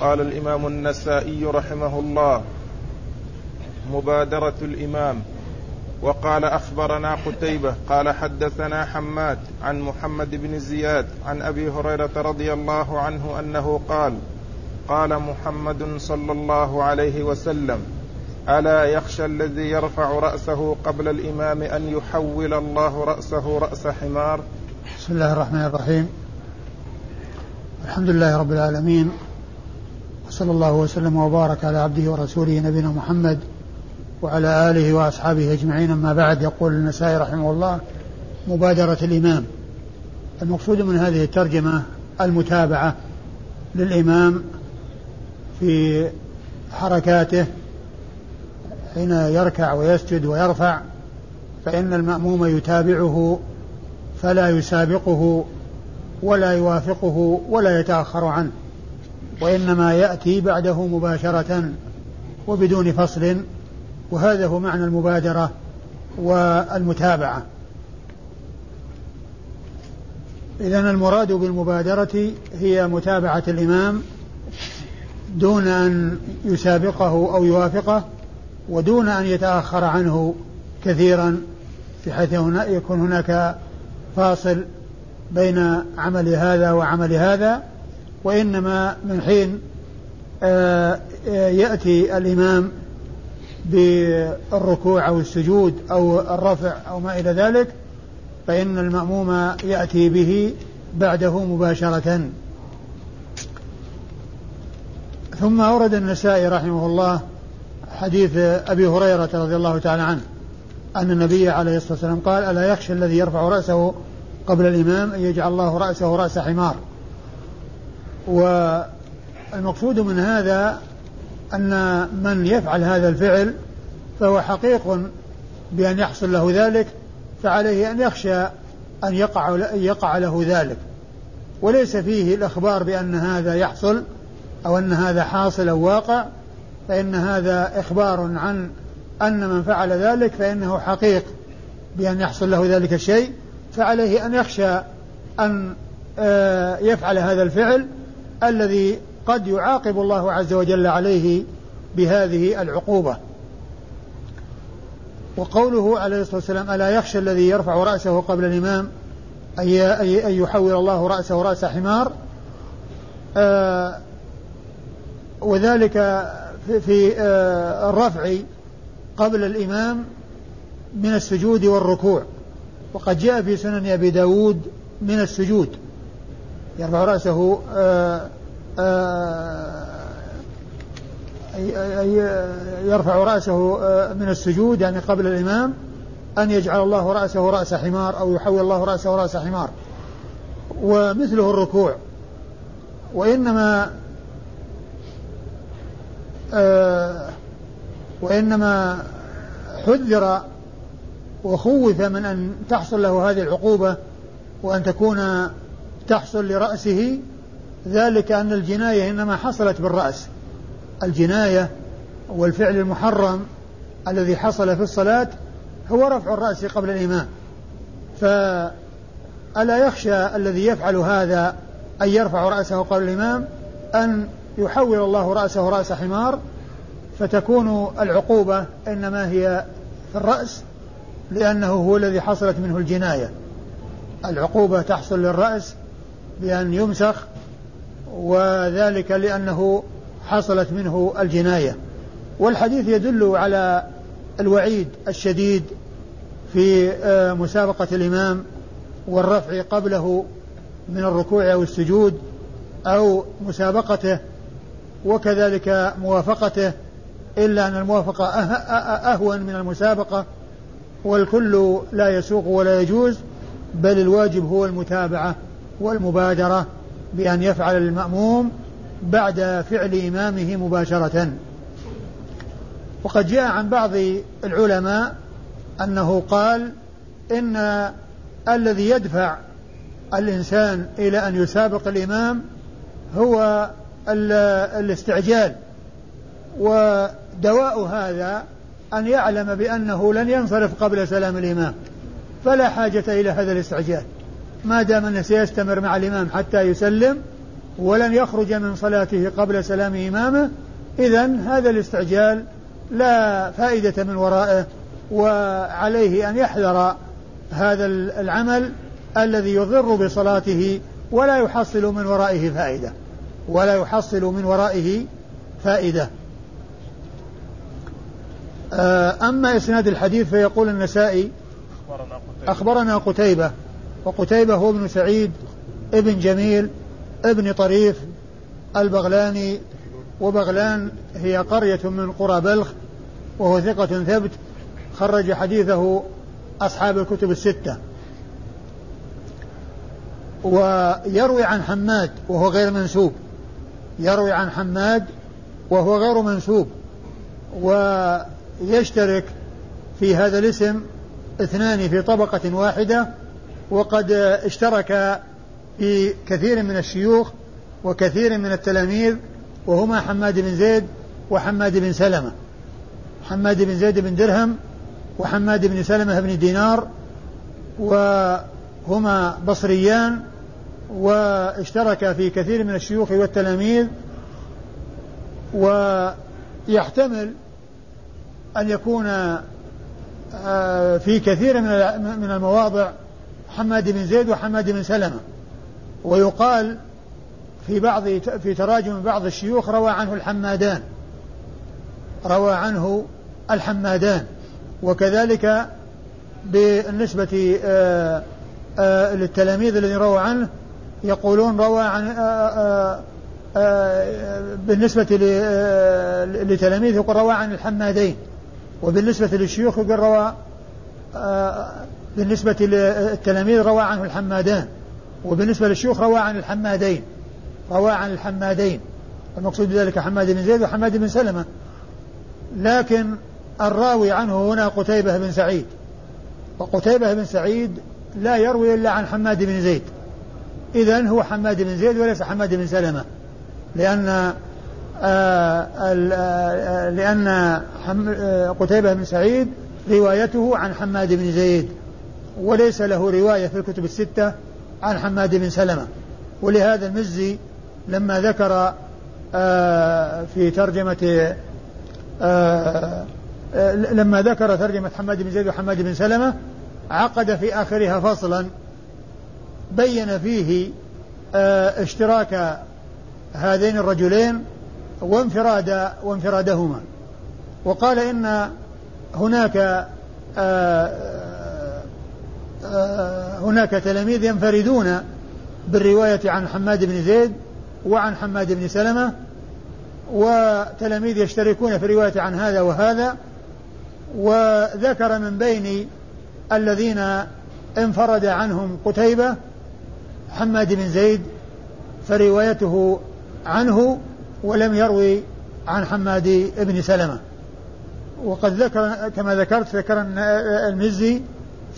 قال الإمام النسائي رحمه الله مبادرة الإمام. وقال أخبرنا قتيبة قال حدثنا حماد عن محمد بن زياد عن أبي هريرة رضي الله عنه أنه قال قال محمد صلى الله عليه وسلم ألا يخشى الذي يرفع رأسه قبل الإمام أن يحول الله رأسه رأس حمار؟ بسم الله الرحمن الرحيم. الحمد لله رب العالمين وصلى الله وسلم وبارك على عبده ورسوله نبينا محمد وعلى آله وأصحابه أجمعين. أما بعد يقول النسائي رحمه الله مبادرة الإمام. المقصود من هذه الترجمة المتابعة للإمام في حركاته حين يركع ويسجد ويرفع فإن المأموم يتابعه فلا يسابقه ولا يوافقه ولا يتأخر عنه. وإنما يأتي بعده مباشرة وبدون فصل وهذا هو معنى المبادرة والمتابعة. إذا المراد بالمبادرة هي متابعة الإمام دون أن يسابقه أو يوافقه ودون أن يتأخر عنه كثيرا بحيث هنا يكون هناك فاصل بين عمل هذا وعمل هذا. وإنما من حين آه، يأتي الإمام بالركوع أو السجود أو الرفع أو ما إلى ذلك فإن المأموم يأتي به بعده مباشرة. ثم أورد النسائي رحمه الله حديث أبي هريرة رضي الله تعالى عنه أن النبي عليه الصلاة والسلام قال ألا يخشى الذي يرفع رأسه قبل الإمام أن يجعل الله رأسه رأس حمار؟ والمقصود من هذا أن من يفعل هذا الفعل فهو حقيق بأن يحصل له ذلك فعليه أن يخشى أن يقع يقع له ذلك. وليس فيه الإخبار بأن هذا يحصل أو أن هذا حاصل أو واقع فإن هذا إخبار عن أن من فعل ذلك فإنه حقيق بأن يحصل له ذلك الشيء فعليه أن يخشى أن آه، يفعل هذا الفعل الذي قد يعاقب الله عز وجل عليه بهذه العقوبة. وقوله عليه الصلاة والسلام ألا يخشى الذي يرفع رأسه قبل الإمام أن يحول الله رأسه رأس حمار؟ آه وذلك في, آه الرفع قبل الإمام من السجود والركوع. وقد جاء في سنن أبي داود من السجود. يرفع رأسه آه آه، يرفع رأسه آه، من السجود يعني قبل الإمام أن يجعل الله رأسه رأس حمار أو يحول الله رأسه رأس حمار. ومثله الركوع. وإنما وإنما حذر وخوف من أن تحصل له هذه العقوبة وأن تكون تحصل لرأسه ذلك أن الجناية إنما حصلت بالرأس. الجناية والفعل المحرم الذي حصل في الصلاة هو رفع الرأس قبل الإمام. فألا يخشى الذي يفعل هذا أن يرفع رأسه قبل الإمام أن يحول الله رأسه رأس حمار فتكون العقوبة إنما هي في الرأس لأنه هو الذي حصلت منه الجناية. العقوبة تحصل للرأس بأن يمسخ وذلك لأنه حصلت منه الجناية. والحديث يدل على الوعيد الشديد في آه، مسابقة الإمام والرفع قبله من الركوع أو السجود أو مسابقته وكذلك موافقته إلا أن الموافقة أه-، أه-، أهون من المسابقة والكل لا يسوق ولا يجوز بل الواجب هو المتابعة. والمبادرة بأن يفعل المأموم بعد فعل إمامه مباشرة. وقد جاء عن بعض العلماء أنه قال إن الذي يدفع الإنسان إلى أن يسابق الإمام هو الاستعجال. ودواء هذا أن يعلم بأنه لن ينصرف قبل سلام الإمام فلا حاجة إلى هذا الاستعجال. ما دام أنه سيستمر مع الإمام حتى يسلم ولن يخرج من صلاته قبل سلام إمامه إذا هذا الاستعجال لا فائدة من ورائه وعليه أن يحذر هذا العمل الذي يضر بصلاته ولا يحصل من ورائه فائدة ولا يحصل من ورائه فائدة. آه، أما إسناد الحديث فيقول النسائي أخبرنا قتيبة وقتيبة هو ابن سعيد ابن جميل ابن طريف البغلاني وبغلان هي قرية من قرى بلخ وهو ثقة ثبت خرج حديثه أصحاب الكتب الستة. ويروي عن حماد وهو غير منسوب. يروي عن حماد وهو غير منسوب. ويشترك في هذا الاسم اثنان في طبقة واحدة وقد اشترك في كثير من الشيوخ وكثير من التلاميذ وهما حماد بن زيد وحماد بن سلمة. حماد بن زيد بن درهم وحماد بن سلمة بن دينار وهما بصريان واشترك في كثير من الشيوخ والتلاميذ. ويحتمل أن يكون آه، في كثير من المواضع حماد بن زيد وحماد بن سلمة. ويقال في بعض في تراجم بعض الشيوخ روى عنه الحمادان. روى عنه الحمادان. وكذلك بالنسبة آه، آه، للتلاميذ الذين رووا عنه يقولون روى عن بالنسبة لتلاميذ يقول روى عن الحمادين. وبالنسبة للشيوخ يقول روى بالنسبة للتلاميذ روى عنه الحمادان وبالنسبة للشيوخ روى عن الحمادين روى عن الحمادين. المقصود بذلك حماد بن زيد وحماد بن سلمة. لكن الراوي عنه هنا قتيبة بن سعيد. وقتيبة بن سعيد لا يروي إلا عن حماد بن زيد. إذا هو حماد بن زيد وليس حماد بن سلمة. لأن آآ آآ لأن قتيبة بن سعيد روايته عن حماد بن زيد. وليس له رواية في الكتب الستة عن حماد بن سلمة. ولهذا المزي لما ذكر آه، في ترجمة آه، آه، لما ذكر ترجمة حماد بن زيد وحماد بن سلمة عقد في آخرها فصلا بين فيه اشتراك هذين الرجلين وانفراد وانفرادهما. وقال إن هناك هناك تلاميذ ينفردون بالرواية عن حماد بن زيد وعن حماد بن سلمة وتلاميذ يشتركون في الرواية عن هذا وهذا وذكر من بين الذين انفرد عنهم قتيبة حماد بن زيد فروايته عنه ولم يروي عن حماد بن سلمة. وقد ذكر كما ذكرت ذكر المزي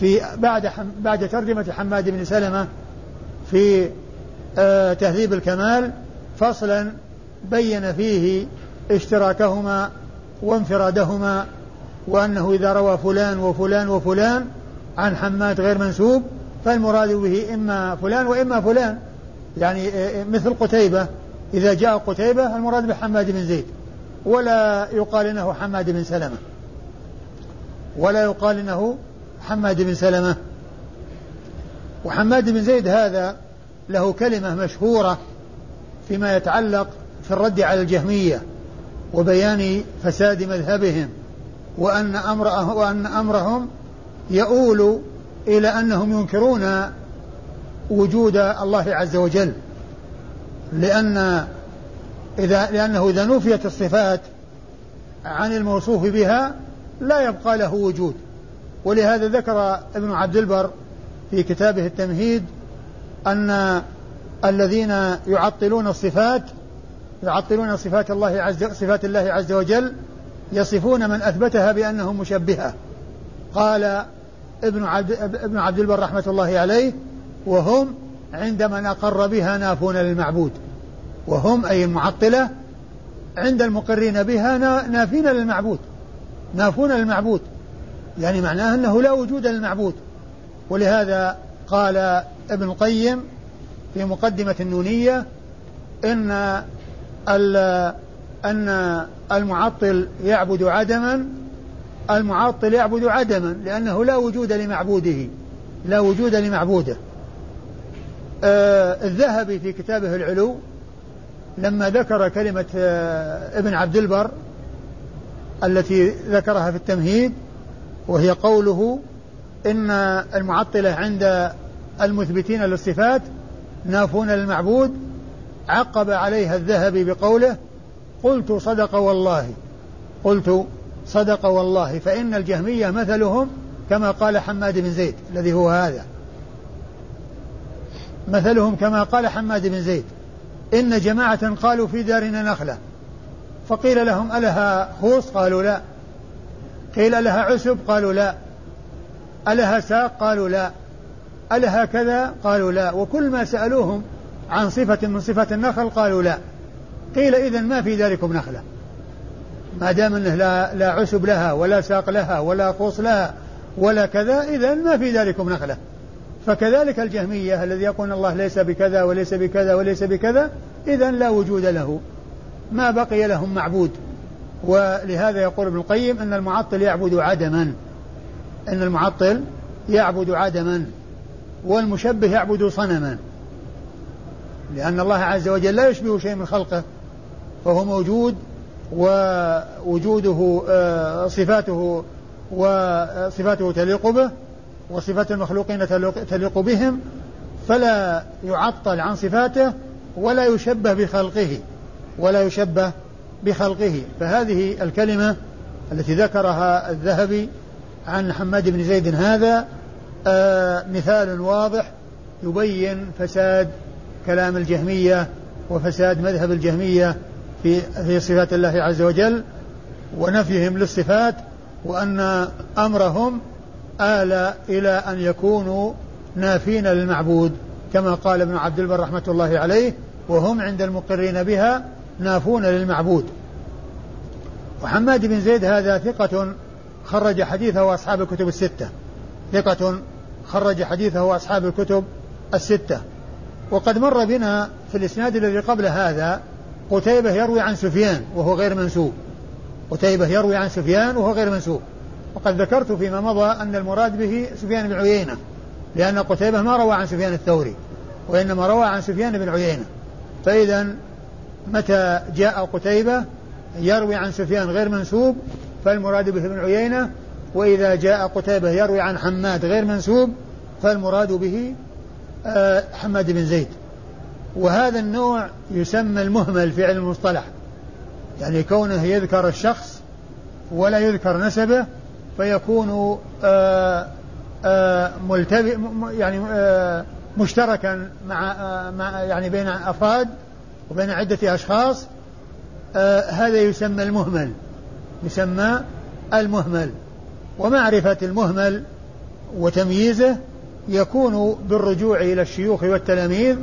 في بعد بعد ترجمة حماد بن سلمة في آه، تهذيب الكمال فصلا بين فيه اشتراكهما وانفرادهما وأنه إذا روى فلان وفلان وفلان عن حماد غير منسوب فالمراد به إما فلان وإما فلان. يعني آه، آه، مثل قتيبة. إذا جاء قتيبة المراد بحماد بن زيد. ولا يقال إنه حماد بن سلمة. ولا يقال إنه حماد بن سلمة. وحماد بن زيد هذا له كلمة مشهورة فيما يتعلق في الرد على الجهمية وبيان فساد مذهبهم وأن أمر وأن أمرهم يؤول إلى أنهم ينكرون وجود الله عز وجل. لأن إذا لأنه إذا نفيت الصفات عن الموصوف بها لا يبقى له وجود. ولهذا ذكر ابن عبد البر في كتابه التمهيد أن الذين يعطلون الصفات يعطلون صفات الله عز صفات الله عز وجل يصفون من أثبتها بأنه مشبهة. قال ابن عبد ابن عبد البر رحمة الله عليه وهم عند من أقر بها نافون للمعبود. وهم أي المعطلة عند المقرين بها نافين للمعبود. نافون للمعبود. يعني معناه أنه لا وجود للمعبود. ولهذا قال ابن القيم في مقدمة النونية إن أن المعطل يعبد عدما المعطل يعبد عدما لأنه لا وجود لمعبوده لا وجود لمعبوده. آه الذهبي في كتابه العلو لما ذكر كلمة آه ابن عبد البر التي ذكرها في التمهيد وهي قوله إن المعطلة عند المثبتين للصفات نافون للمعبود عقب عليها الذهبي بقوله قلت صدق والله قلت صدق والله فإن الجهمية مثلهم كما قال حماد بن زيد الذي هو هذا. مثلهم كما قال حماد بن زيد إن جماعة قالوا في دارنا نخلة فقيل لهم ألها خوص قالوا لا. قيل لها عسب قالوا لا. ألها ساق؟ قالوا لا. ألها كذا؟ قالوا لا. وكل ما سألوهم عن صفة من صفات النخل قالوا لا. قيل إذا ما في ذلكم نخلة. ما دام أنه لا, لا عسب لها ولا ساق لها ولا قوس لها ولا كذا إذا ما في ذلكم نخلة. فكذلك الجهمية الذي يقول الله ليس بكذا وليس بكذا وليس بكذا إذا لا وجود له. ما بقي لهم معبود. ولهذا يقول ابن القيم أن المعطل يعبد عدما. أن المعطل يعبد عدما. والمشبه يعبد صنما. لأن الله عز وجل لا يشبه شيء من خلقه. فهو موجود ووجوده آه، صفاته وصفاته تليق به وصفات المخلوقين تليق بهم. فلا يعطل عن صفاته ولا يشبه بخلقه ولا يشبه بخلقه. فهذه الكلمة التي ذكرها الذهبي عن حماد بن زيد هذا آه مثال واضح يبين فساد كلام الجهمية وفساد مذهب الجهمية في في صفات الله عز وجل ونفيهم للصفات وأن أمرهم آل إلى أن يكونوا نافين للمعبود كما قال ابن عبد البر رحمة الله عليه وهم عند المقرين بها نافون للمعبود. وحماد بن زيد هذا ثقة خرج حديثه أصحاب الكتب الستة. ثقة خرج حديثه أصحاب الكتب الستة. وقد مر بنا في الإسناد الذي قبل هذا قتيبة يروي عن سفيان وهو غير منسوب. قتيبة يروي عن سفيان وهو غير منسوب. وقد ذكرت فيما مضى أن المراد به سفيان بن عيينة لأن قتيبة ما روى عن سفيان الثوري وإنما روى عن سفيان بن عيينة. فإذا متى جاء قتيبة يروي عن سفيان غير منسوب فالمراد به ابن عيينة وإذا جاء قتيبة يروي عن حماد غير منسوب فالمراد به آه، حماد بن زيد. وهذا النوع يسمى المهمل في علم المصطلح. يعني كونه يذكر الشخص ولا يذكر نسبه فيكون آه، آه، ملتبئ يعني مشتركا مع مع يعني بين أفراد وبين عدة أشخاص هذا يسمى المهمل. يسمى المهمل. ومعرفة المهمل وتمييزه يكون بالرجوع إلى الشيوخ والتلاميذ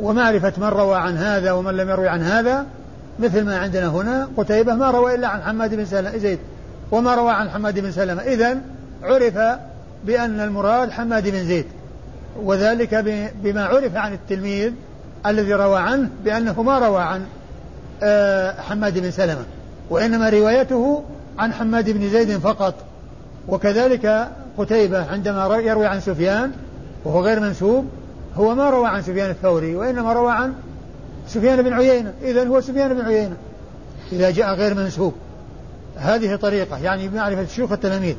ومعرفة من روى عن هذا ومن لم يروي عن هذا مثل ما عندنا هنا. قتيبة ما روى إلا عن حماد بن سلمة زيد؟ وما روى عن حماد بن سلمة. إذا عرف بأن المراد حماد بن زيد وذلك بما عرف عن التلميذ الذي روى عنه بأنه ما روى عن آه، حماد بن سلمة وإنما روايته عن حماد بن زيد فقط. وكذلك قتيبة عندما يروي عن سفيان وهو غير منسوب هو ما روى عن سفيان الثوري وإنما روى عن سفيان بن عيينة. إذا هو سفيان بن عيينة إذا جاء غير منسوب. هذه طريقة يعني بمعرفة شيوخ التلاميذ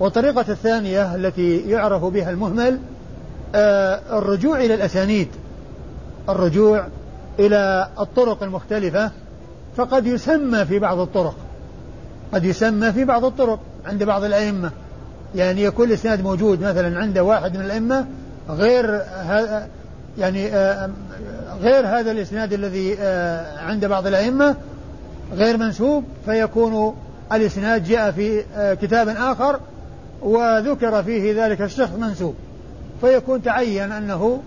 والطريقة الثانية التي يعرف بها المهمل آه الرجوع إلى الأسانيد. الرجوع إلى الطرق المختلفة فقد يسمى في بعض الطرق. قد يسمى في بعض الطرق عند بعض الأئمة. يعني يكون الإسناد موجود مثلا عند واحد من الأئمة غير يعني آه، غير هذا الإسناد الذي آه، عند بعض الأئمة غير منسوب فيكون الإسناد جاء في آه، كتاب آخر وذكر فيه ذلك الشخص منسوب. فيكون تعين أنه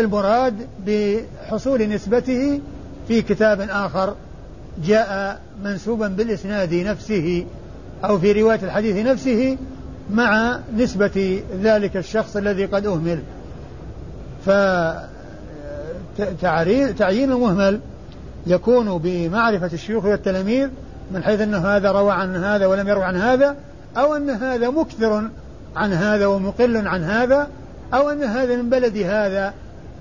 المراد بحصول نسبته في كتاب آخر جاء منسوبا بالإسناد نفسه أو في رواية الحديث نفسه مع نسبة ذلك الشخص الذي قد أهمل. تعيين المهمل يكون بمعرفة الشيوخ والتلاميذ من حيث أن هذا روى عن هذا ولم يروى عن هذا أو أن هذا مكثر عن هذا ومقل عن هذا أو أن هذا من بلد هذا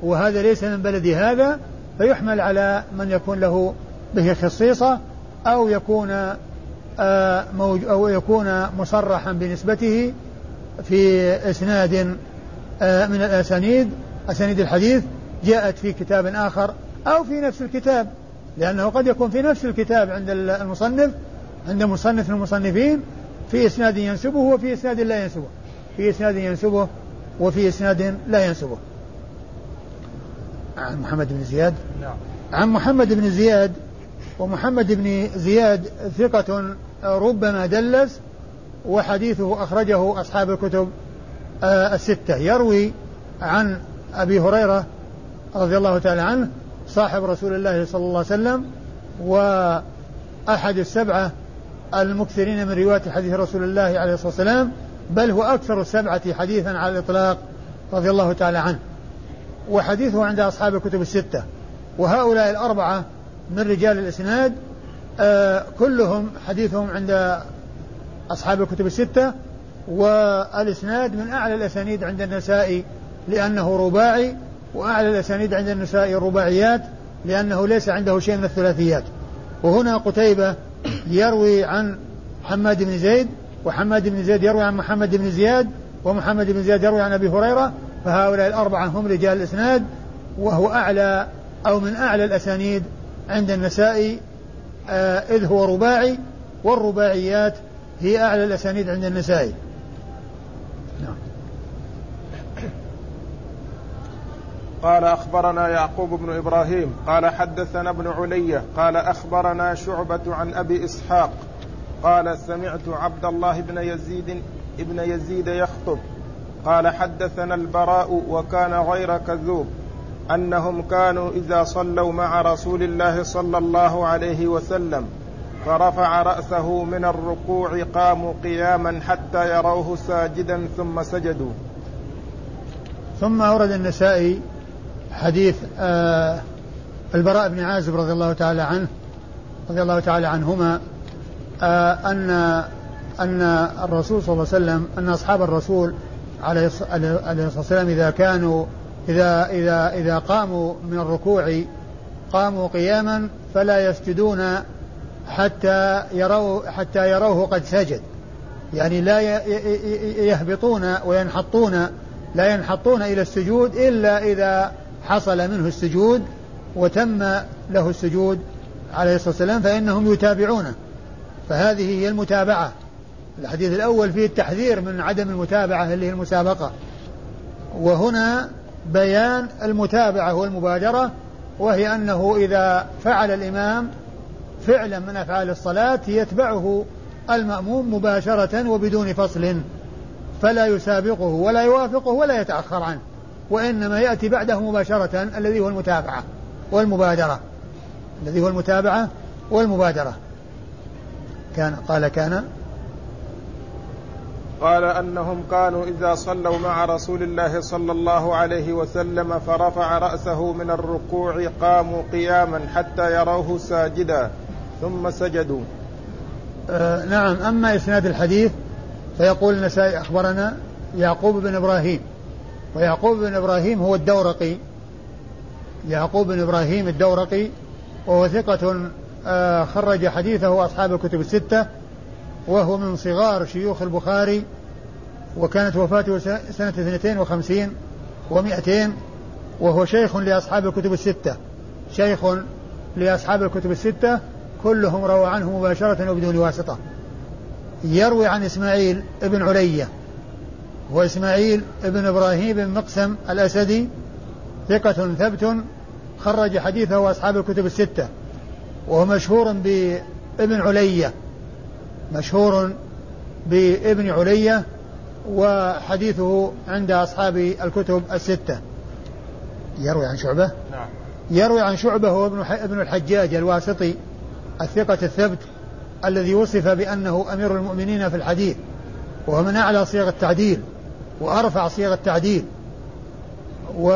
وهذا ليس من بلد هذا فيحمل على من يكون له به خصيصة أو يكون آه، أو يكون مصرحا بنسبته في إسناد آه، من الأسانيد أسانيد الحديث جاءت في كتاب آخر أو في نفس الكتاب لأنه قد يكون في نفس الكتاب عند المصنف عند مصنف المصنفين في إسناد ينسبه وفي إسناد لا ينسبه. في إسناد ينسبه وفي إسناد لا ينسبه. عن محمد بن زياد؟ نعم. عن محمد بن زياد ومحمد بن زياد ثقة ربما دلس وحديثه أخرجه أصحاب الكتب آه، الستة. يروي عن أبي هريرة رضي الله تعالى عنه صاحب رسول الله صلى الله عليه وسلم وأحد السبعة المكثرين من رواية حديث رسول الله عليه الصلاة والسلام بل هو أكثر السبعة حديثا على الإطلاق رضي الله تعالى عنه. وحديثه عند أصحاب الكتب الستة. وهؤلاء الأربعة من رجال الإسناد آه كلهم حديثهم عند أصحاب الكتب الستة. والإسناد من أعلى الأسانيد عند النسائي لأنه رباعي وأعلى الأسانيد عند النسائي الرباعيات لأنه ليس عنده شيء من الثلاثيات. وهنا قتيبة يروي عن حماد بن زيد وحماد بن زيد يروي عن محمد بن زياد ومحمد بن زياد يروي عن أبي هريرة فهؤلاء الأربعة هم رجال الإسناد وهو أعلى أو من أعلى الأسانيد عند النسائي آه إذ هو رباعي والرباعيات هي أعلى الأسانيد عند النسائي. نعم. قال أخبرنا يعقوب بن إبراهيم قال حدثنا ابن علية قال أخبرنا شعبة عن أبي إسحاق قال سمعت عبد الله بن يزيد ابن يزيد يخطب. قال حدثنا البراء وكان غير كذوب أنهم كانوا إذا صلوا مع رسول الله صلى الله عليه وسلم فرفع رأسه من الركوع قاموا قياما حتى يروه ساجدا ثم سجدوا. ثم أورد النسائي حديث آه البراء بن عازب رضي الله تعالى عنه رضي الله تعالى عنهما آه ان أن الرسول صلى الله عليه وسلم أن أصحاب الرسول عليه الصلاة والسلام إذا كانوا اذا اذا إذا قاموا من الركوع قاموا قياما فلا يسجدون حتى يروا حتى يروه قد سجد. يعني لا يهبطون وينحطون لا ينحطون إلى السجود إلا إذا حصل منه السجود وتم له السجود عليه الصلاة والسلام فإنهم يتابعونه. فهذه هي المتابعة. الحديث الأول فيه التحذير من عدم المتابعة اللي هي المسابقة. وهنا بيان المتابعة والمبادرة وهي أنه إذا فعل الإمام فعلا من أفعال الصلاة يتبعه المأموم مباشرة وبدون فصل فلا يسابقه ولا يوافقه ولا يتأخر عنه وإنما يأتي بعده مباشرة الذي هو المتابعة والمبادرة. الذي هو المتابعة والمبادرة. كان قال كان قال أنهم كانوا إذا صلوا مع رسول الله صلى الله عليه وسلم فرفع رأسه من الركوع قاموا قياما حتى يروه ساجدا ثم سجدوا. آه نعم أما إسناد الحديث فيقول النسائي أخبرنا يعقوب بن إبراهيم. ويعقوب بن إبراهيم هو الدورقي. يعقوب بن إبراهيم الدورقي وهو ثقة خرج حديثه أصحاب الكتب الستة وهو من صغار شيوخ البخاري وكانت وفاته سنة 52 و200 وهو شيخ لأصحاب الكتب الستة. شيخ لأصحاب الكتب الستة كلهم روى عنه مباشرة وبدون واسطة. يروي عن إسماعيل ابن علية هو إسماعيل بن إبراهيم بن مقسم الأسدي ثقة ثبت خرج حديثه أصحاب الكتب الستة. وهو مشهور بابن علية مشهور بابن علية وحديثه عند أصحاب الكتب الستة. يروي عن شعبة؟ نعم. يروي عن شعبة هو ابن ابن الحجاج الواسطي الثقة الثبت الذي وصف بأنه أمير المؤمنين في الحديث وهو من أعلى صيغ التعديل وأرفع صيغ التعديل. و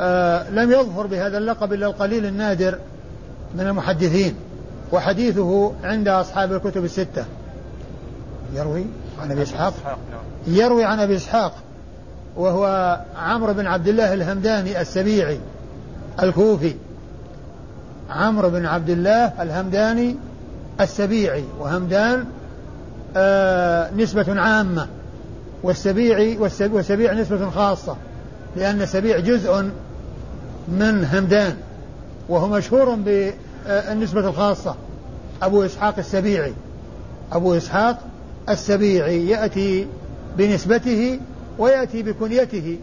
آه لم يظفر بهذا اللقب إلا القليل النادر من المحدثين وحديثه عند أصحاب الكتب الستة. يروي عن أبي إسحاق؟ نعم. يروي عن أبي إسحاق وهو عمرو بن عبد الله الهمداني السبيعي الكوفي. عمرو بن عبد الله الهمداني السبيعي وهمدان آه نسبة عامة والسبيعي والسبيع نسبة خاصة لأن السبيع جزء من همدان. وهو مشهور بالنسبة الخاصة. أبو إسحاق السبيعي. أبو إسحاق السبيعي يأتي بنسبته ويأتي بكنيته.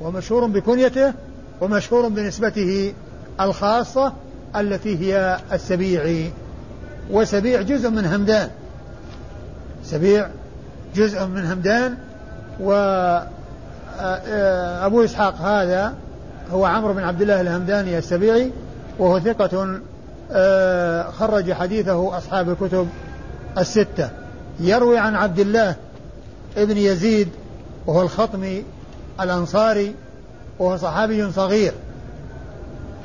ومشهور بكنيته ومشهور بنسبته الخاصة التي هي السبيعي. وسبيع جزء من همدان. سبيع جزء من همدان. و أبو إسحاق هذا هو عمرو بن عبد الله الهمداني السبيعي. وهو ثقة آه، خرج حديثه أصحاب الكتب الستة. يروي عن عبد الله ابن يزيد وهو الخطمي الأنصاري وهو صحابي صغير.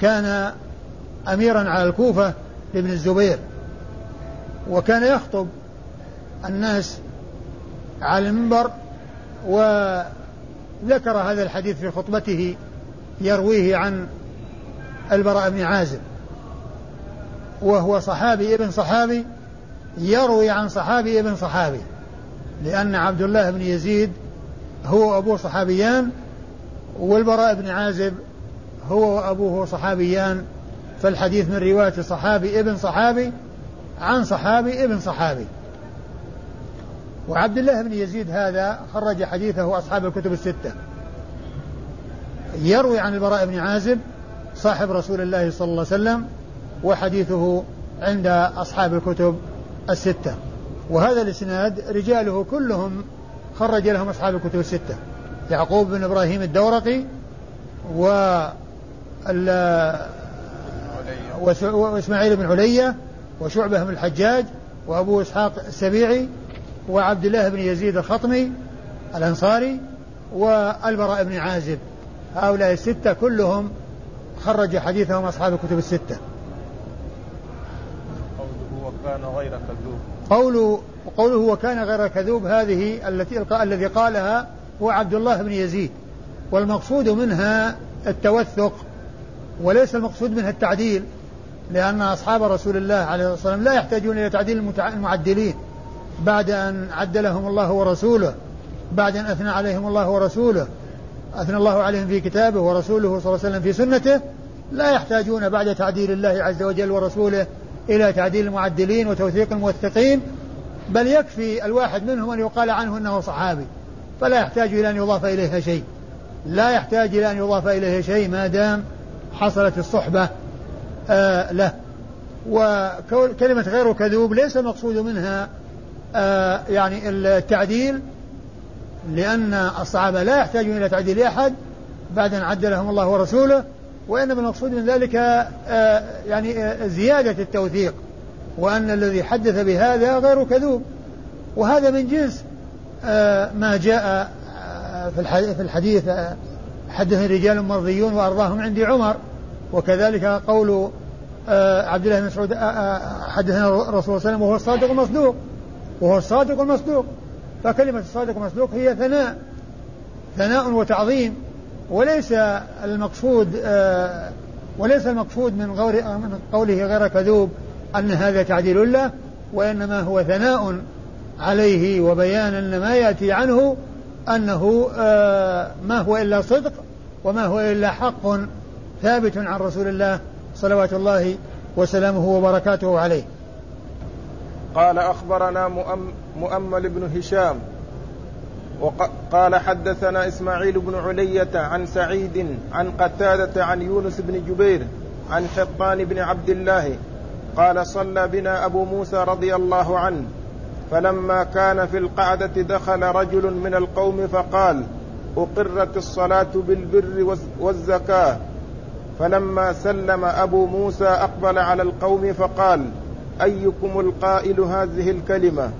كان أميرا على الكوفة لابن الزبير. وكان يخطب الناس على المنبر وذكر هذا الحديث في خطبته يرويه عن البراء بن عازب وهو صحابي ابن صحابي يروي عن صحابي ابن صحابي لأن عبد الله بن يزيد هو أبوه صحابيان والبراء بن عازب هو وأبوه صحابيان فالحديث من رواية صحابي ابن صحابي عن صحابي ابن صحابي. وعبد الله بن يزيد هذا خرج حديثه أصحاب الكتب الستة. يروي عن البراء بن عازب صاحب رسول الله صلى الله عليه وسلم وحديثه عند أصحاب الكتب الستة. وهذا الإسناد رجاله كلهم خرج لهم أصحاب الكتب الستة. يعقوب بن إبراهيم الدورقي و وإسماعيل بن علية وشعبة بن الحجاج وأبو إسحاق السبيعي وعبد الله بن يزيد الخطمي الأنصاري والبراء بن عازب. هؤلاء الستة كلهم خرج حديثهم أصحاب الكتب الستة. قوله وكان غير كذوب. قوله قوله وكان غير كذوب هذه التي الذي قالها هو عبد الله بن يزيد. والمقصود منها التوثق وليس المقصود منها التعديل لأن أصحاب رسول الله عليه الصلاة والسلام لا يحتاجون إلى تعديل المعدلين. بعد أن عدلهم الله ورسوله بعد أن أثنى عليهم الله ورسوله أثنى الله عليهم في كتابه ورسوله صلى الله عليه وسلم في سنته لا يحتاجون بعد تعديل الله عز وجل ورسوله إلى تعديل المعدلين وتوثيق الموثقين بل يكفي الواحد منهم أن يقال عنه أنه صحابي فلا يحتاج إلى أن يضاف إليها شيء. لا يحتاج إلى أن يضاف إليه شيء ما دام حصلت الصحبة آه له. وكلمة غير كذوب ليس المقصود منها آه يعني التعديل لأن الصحابة لا يحتاجون إلى تعديل أحد بعد أن عدلهم الله ورسوله وإنما المقصود من ذلك آه يعني آه زيادة التوثيق وأن الذي حدث بهذا غير كذوب. وهذا من جنس آه ما جاء في الحديث حدث رجال مرضيون وأرضاهم عندي عمر وكذلك قول عبد الله بن مسعود حدثنا الرسول صلى الله عليه وسلم وهو الصادق المصدوق وهو الصادق المصدوق. فكلمة الصادق المصدوق هي ثناء ثناء وتعظيم وليس المقصود وليس المقصود من, من قوله غير كذوب أن هذا تعديل له وإنما هو ثناء عليه وبيان أن ما يأتي عنه أنه آه، ما هو إلا صدق وما هو إلا حق ثابت عن رسول الله صلوات الله وسلامه وبركاته عليه. قال أخبرنا مؤمل بن هشام وقال حدثنا إسماعيل بن علية عن سعيد عن قتادة عن يونس بن جبير عن حطان بن عبد الله قال صلى بنا أبو موسى رضي الله عنه فلما كان في القعدة دخل رجل من القوم فقال أقرت الصلاة بالبر والزكاة. فلما سلم أبو موسى أقبل على القوم فقال أيكم القائل هذه الكلمة؟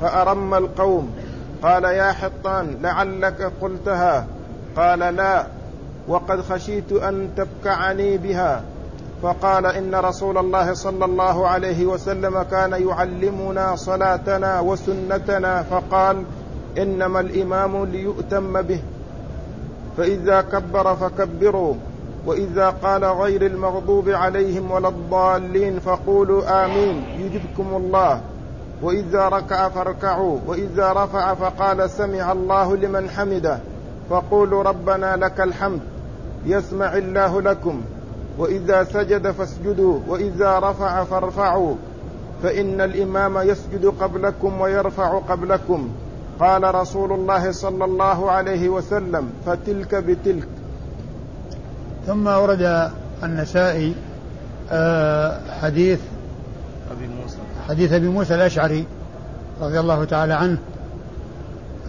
فأرم القوم. قال يا حطان لعلك قلتها. قال لا وقد خشيت أن تبكعني بها. فقال إن رسول الله صلى الله عليه وسلم كان يعلمنا صلاتنا وسنتنا فقال إنما الإمام ليؤتم به. فإذا كبر فكبروا. وإذا قال غير المغضوب عليهم ولا الضالين فقولوا آمين. يجبكم الله. وإذا ركع فاركعوا. وإذا رفع فقال سمع الله لمن حمده. فقولوا ربنا لك الحمد. يسمع الله لكم. وإذا سجد فاسجدوا. وإذا رفع فارفعوا. فإن الإمام يسجد قبلكم ويرفع قبلكم. قال رسول الله صلى الله عليه وسلم فتلك بتلك. ثم ورد النسائي آه، حديث أبي موسى. حديث أبي موسى الأشعري رضي الله تعالى عنه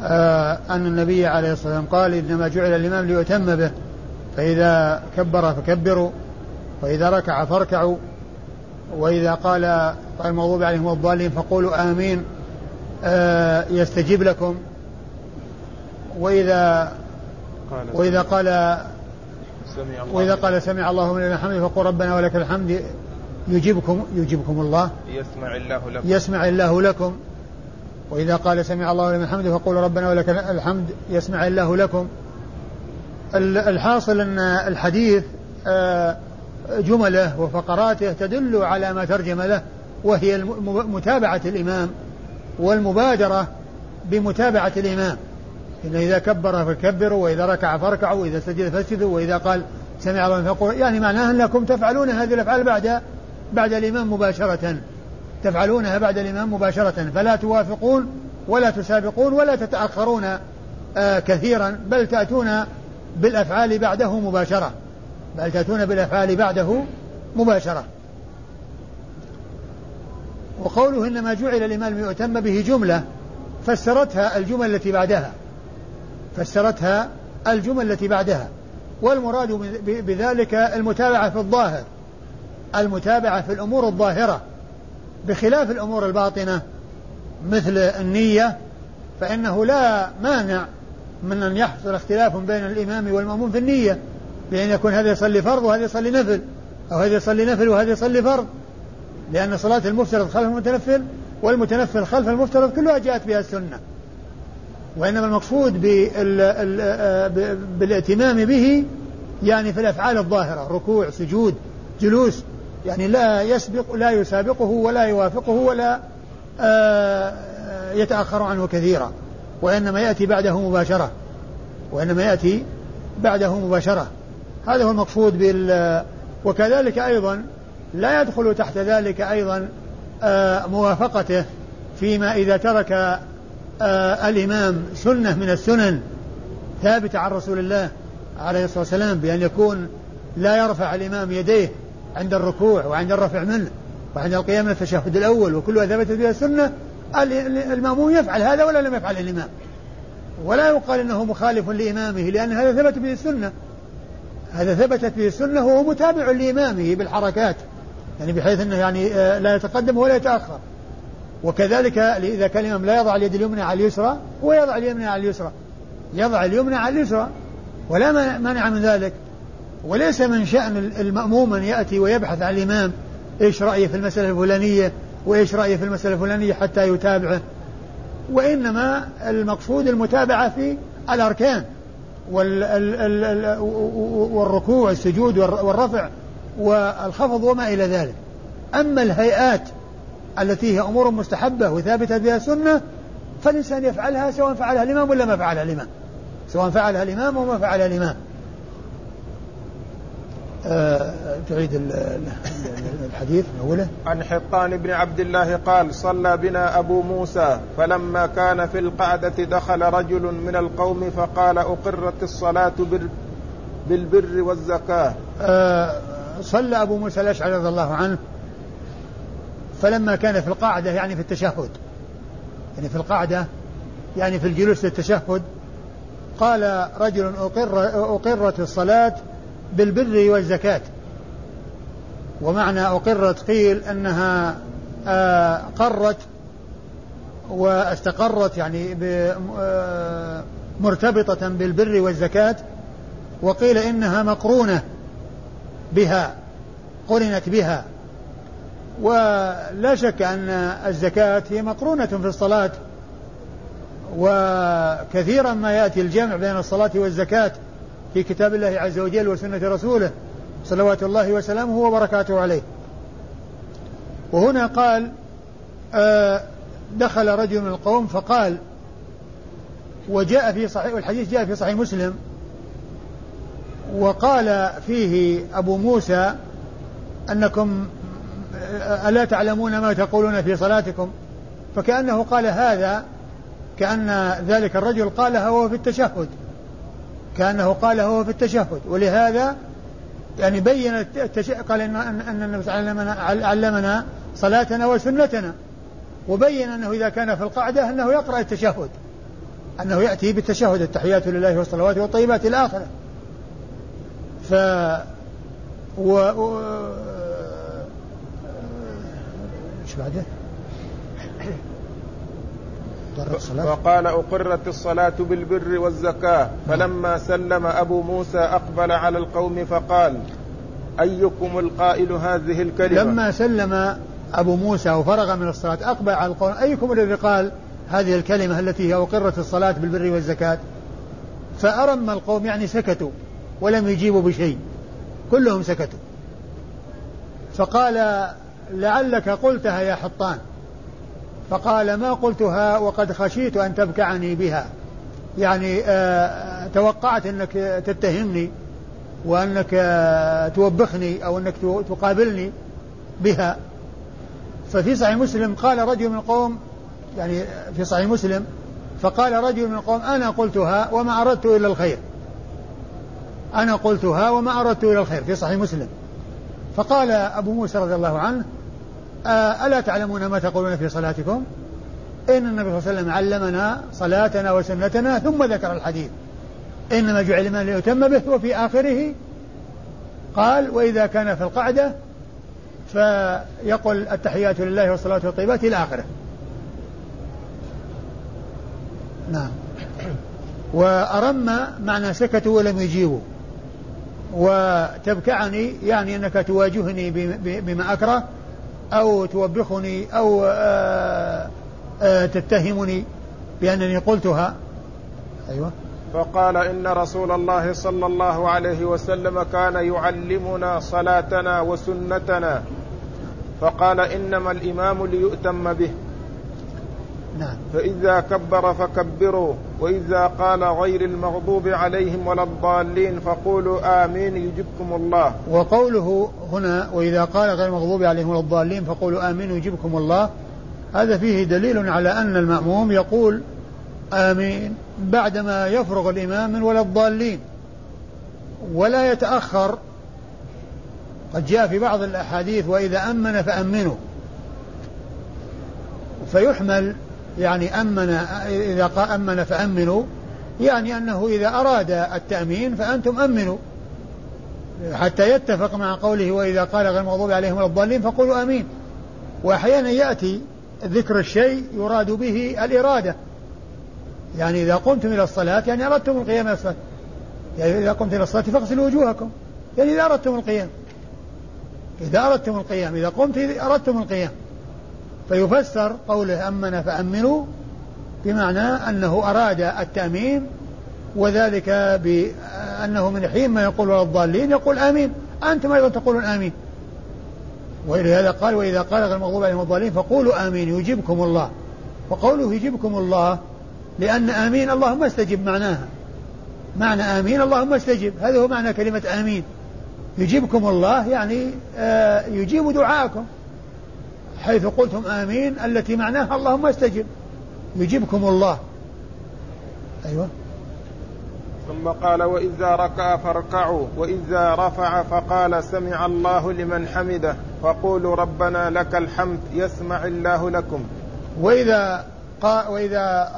آه، أن النبي عليه الصلاة والسلام قال إنما جعل الإمام ليؤتم به فإذا كبر فكبروا وإذا ركع فاركعوا وإذا قال المغضوب عليهم الضالين فقولوا آمين آه يستجيب لكم. وإذا وإذا قال سمع الله وإذا قال سمع الله من الحمد فقول ربنا ولك الحمد يجيبكم يجيبكم الله. يسمع الله لكم. يسمع الله لكم. وإذا قال سمع الله لمن حمده فقول ربنا ولك الحمد يسمع الله لكم. الحاصل أن الحديث آه، جمله وفقراته تدل على ما ترجم له وهي متابعة الإمام والمبادرة بمتابعة الإمام. إن إذا كبر فكبروا وإذا ركع فاركعوا وإذا سجد فاسجدوا وإذا قال سمع الله فقول يعني معناه أنكم تفعلون هذه الأفعال بعد بعد الإمام مباشرة. تفعلونها بعد الإمام مباشرة. فلا توافقون ولا تسابقون ولا تتأخرون آه كثيرا. بل تأتون بالأفعال بعده مباشرة. بل تأتون بالأفعال بعده مباشرة. وقوله إنما جعل الإمام ليؤتم به جملة فسرتها الجمل التي بعدها. فسرتها الجمل التي بعدها والمراد بذلك المتابعة في الظاهر المتابعة في الأمور الظاهرة. بخلاف الأمور الباطنة مثل النية فإنه لا مانع من أن يحصل اختلاف بين الإمام والمأموم في النية بأن يكون هذا يصلي فرض وهذا يصلي نفل أو هذا يصلي نفل وهذا يصلي فرض. لأن صلاة المفترض خلف المتنفل والمتنفل خلف المفترض كلها جاءت بها السنة. وإنما المقصود بالائتمام به يعني في الأفعال الظاهرة ركوع سجود جلوس يعني لا يسبق لا يسابقه ولا يوافقه ولا آه، يتأخر عنه كثيرا وإنما يأتي بعده مباشرة وإنما يأتي بعده مباشرة. هذا هو المقصود بال وكذلك أيضا لا يدخل تحت ذلك أيضا آه، موافقته فيما إذا ترك آه، الإمام سنة من السنن ثابتة عن رسول الله عليه الصلاة والسلام بأن يكون لا يرفع الإمام يديه عند الركوع وعند الرفع منه وعند القيام من التشهد الأول وكلها ثبتت بها السنة المأموم يفعل هذا ولا لم يفعل الإمام. ولا يقال إنه مخالف لإمامه لأن هذا ثبت به السنة. هذا ثبتت به السنة وهو متابع لإمامه بالحركات. يعني بحيث إنه يعني آه، لا يتقدم ولا يتأخر. وكذلك إذا كان الإمام لا يضع اليد اليمنى على اليسرى هو يضع اليمنى على اليسرى. يضع اليمنى على اليسرى. ولا مانع من ذلك. وليس من شأن المأموم أن يأتي ويبحث عن الإمام إيش رأيه في المسألة الفلانية وإيش رأيه في المسألة الفلانية حتى يتابعه. وإنما المقصود المتابعة في الأركان والركوع والسجود والرفع والخفض وما إلى ذلك. أما الهيئات التي هي أمور مستحبة وثابتة بها سنة فالإنسان يفعلها سواء فعلها الإمام ولا ما فعلها الإمام. سواء فعلها الإمام وما فعلها الإمام. آه، تعيد الحديث من أوله. عن حطان بن عبد الله قال صلى بنا أبو موسى فلما كان في القعدة دخل رجل من القوم فقال أقرت الصلاة بالبر والزكاة. آه صلى أبو موسى الأشعري رضي الله عنه. فلما كان في القاعدة يعني في التشهد يعني في القاعدة يعني في الجلوس للتشهد قال رجل أقر أقرت الصلاة بالبر والزكاة. ومعنى أقرت قيل أنها آه، قرت واستقرت يعني آه، مرتبطة بالبر والزكاة وقيل إنها مقرونة بها قرنت بها. ولا شك أن الزكاة هي مقرونة في الصلاة وكثيرا ما يأتي الجمع بين الصلاة والزكاة في كتاب الله عز وجل وسنة رسوله صلوات الله وسلامه وبركاته عليه. وهنا قال آه دخل رجل من القوم فقال وجاء في صحيح والحديث جاء في صحيح مسلم وقال فيه أبو موسى أنكم ألا تعلمون ما تقولون في صلاتكم؟ فكأنه قال هذا كأن ذلك الرجل قالها وهو في التشهد. كأنه قالها وهو في التشهد. ولهذا يعني بين التش... قال إن, أن النبي وسلم علمنا صلاتنا وسنتنا. وبين أنه إذا كان في القعدة أنه يقرأ التشهد. أنه يأتي بالتشهد التحيات لله والصلوات والطيبات إلى آخره ف و... و... إيش بعده؟ وقال أقرت الصلاة بالبر والزكاة فلما سلم أبو موسى أقبل على القوم فقال أيكم القائل هذه الكلمة؟ لما سلم أبو موسى وفرغ من الصلاة أقبل على القوم أيكم الذي قال هذه الكلمة التي هي أقرت الصلاة بالبر والزكاة؟ فأرم القوم يعني سكتوا ولم يجيبوا بشيء كلهم سكتوا. فقال لعلك قلتها يا حطان. فقال ما قلتها وقد خشيت أن تبكعني بها. يعني آه توقعت أنك تتهمني وأنك آه توبخني أو أنك تقابلني بها. ففي صحيح مسلم قال رجل من القوم يعني في صحيح مسلم فقال رجل من القوم أنا قلتها وما أردت إلا الخير. أنا قلتها وما أردت إلا الخير في صحيح مسلم. فقال أبو موسى رضي الله عنه آه، ألا تعلمون ما تقولون في صلاتكم؟ إن النبي صلى الله عليه وسلم علمنا صلاتنا وسنتنا ثم ذكر الحديث. إنما جعل من ليتم به وفي آخره. قال وإذا كان في القعدة فيقول التحيات لله والصلاة والطيبات إلى آخره. نعم. وأرم معنى سكتوا ولم يجيبوا. وتبكعني يعني أنك تواجهني بما أكره. أو توبخني أو آآ آه، آآ آه، تتهمني بأنني قلتها. أيوة. فقال إن رسول الله صلى الله عليه وسلم كان يعلمنا صلاتنا وسنتنا. فقال إنما الإمام ليؤتم به. نعم. فإذا كبر فكبروا وإذا قال غير المغضوب عليهم ولا الضالين فقولوا آمين يجبكم الله. وقوله هنا وإذا قال غير المغضوب عليهم ولا الضالين فقولوا آمين يجبكم الله. هذا فيه دليل على أن المأموم يقول آمين بعدما يفرغ الإمام من ولا الضالين. ولا يتأخر. قد جاء في بعض الأحاديث وإذا أمن فأمنوا. فيحمل يعني أمن إذا أمن فأمنوا يعني أنه إذا أراد التأمين فأنتم أمنوا. حتى يتفق مع قوله وإذا قال غير المغضوب عليهم ولا الضالين فقولوا آمين. وأحيانا يأتي ذكر الشيء يراد به الإرادة. يعني إذا قمتم إلى الصلاة يعني أردتم القيام إلى الصلاة. يعني إذا قمتم إلى الصلاة فاغسلوا وجوهكم. يعني إذا أردتم القيام. إذا أردتم القيام إذا قمت أردتم القيام. فيفسر قوله أمن فأمنوا بمعنى أنه أراد التأمين وذلك بأنه من حين ما يقول الضالين يقول آمين. أنتم أيضا تقولون آمين. ولهذا قال وإذا قال غير المغضوب عليهم الضالين فقولوا آمين يجيبكم الله. وقوله يجيبكم الله لأن آمين اللهم استجب معناها. معنى آمين اللهم استجب. هذا هو معنى كلمة آمين. يجيبكم الله يعني آه يجيب دعاءكم. حيث قلتم آمين التي معناها اللهم استجب. يجيبكم الله. أيوة. ثم قال وإذا ركع فاركعوا وإذا رفع فقال سمع الله لمن حمده. فقولوا ربنا لك الحمد يسمع الله لكم. وإذا وإذا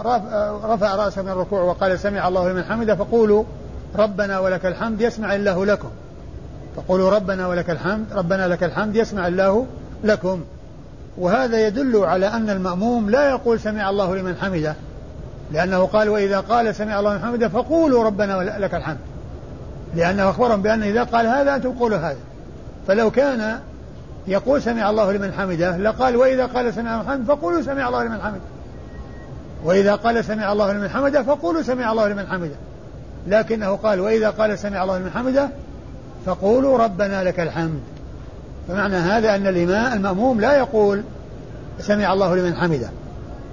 رفع رأسه من الركوع وقال سمع الله لمن حمده فقولوا ربنا ولك الحمد يسمع الله لكم. فقولوا ربنا ولك الحمد ربنا لك الحمد يسمع الله لكم. وهذا يدل على أن المأموم لا يقول سمع الله لمن حمده. لأنه قال وإذا قال سمع الله لمن حمده فقولوا ربنا لك الحمد. لأنه أخبرهم بأن إذا قال هذا أنتم قولوا هذا. فلو كان يقول سمع الله لمن حمده لقال وإذا قال سمع الله لمن فقولوا سمع الله لمن حمده. وإذا قال سمع الله لمن حمده فقولوا سمع الله لمن حمده. لكنه قال وإذا قال سمع الله لمن حمده فقولوا ربنا لك الحمد. فمعنى هذا أن الإمام المأموم لا يقول سمع الله لمن حمده.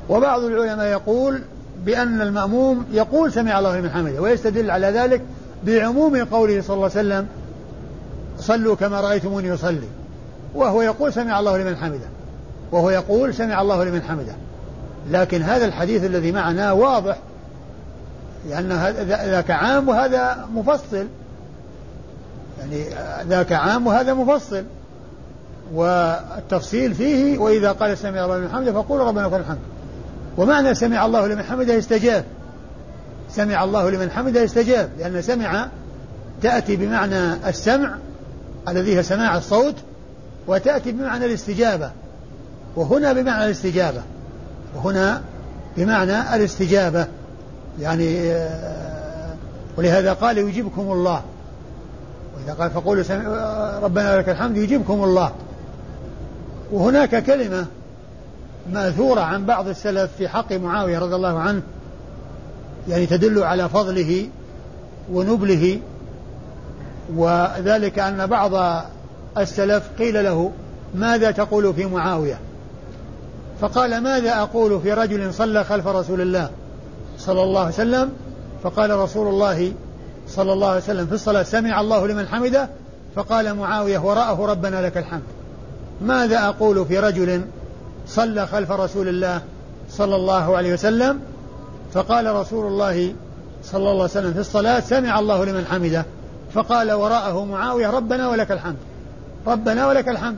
وبعض العلماء يقول بأن المأموم يقول سمع الله لمن حمده ويستدل على ذلك بعموم قوله صلى الله عليه وسلم صلوا كما رأيتموني يصلي وهو يقول سمع الله لمن حمده وهو يقول سمع الله لمن حمده. لكن هذا الحديث الذي معنا واضح لأن ذاك عام وهذا مفصل. يعني ذاك عام وهذا مفصل. والتفصيل فيه وإذا قال سمع الله لمن حمده فقولوا ربنا لك الحمد. ومعنى سمع الله لمن حمده استجاب. سمع الله لمن حمده استجاب لأن سمع تأتي بمعنى السمع الذي هي سماع الصوت وتأتي بمعنى الاستجابة. وهنا بمعنى الاستجابة. وهنا بمعنى الاستجابة. يعني آه، ولهذا قال يجيبكم الله. وإذا قال فقولوا ربنا لك الحمد يجيبكم الله. وهناك كلمة مأثورة عن بعض السلف في حق معاوية رضي الله عنه يعني تدل على فضله ونبله وذلك أن بعض السلف قيل له ماذا تقول في معاوية؟ فقال ماذا أقول في رجل صلى خلف رسول الله صلى الله عليه وسلم؟ فقال رسول الله صلى الله عليه وسلم في الصلاة سمع الله لمن حمده؟ فقال معاوية وراءه ربنا لك الحمد. ماذا أقول في رجل صلى خلف رسول الله صلى الله عليه وسلم فقال رسول الله صلى الله عليه وسلم في الصلاة سمع الله لمن حمده فقال وراءه معاوية ربنا ولك الحمد ربنا ولك الحمد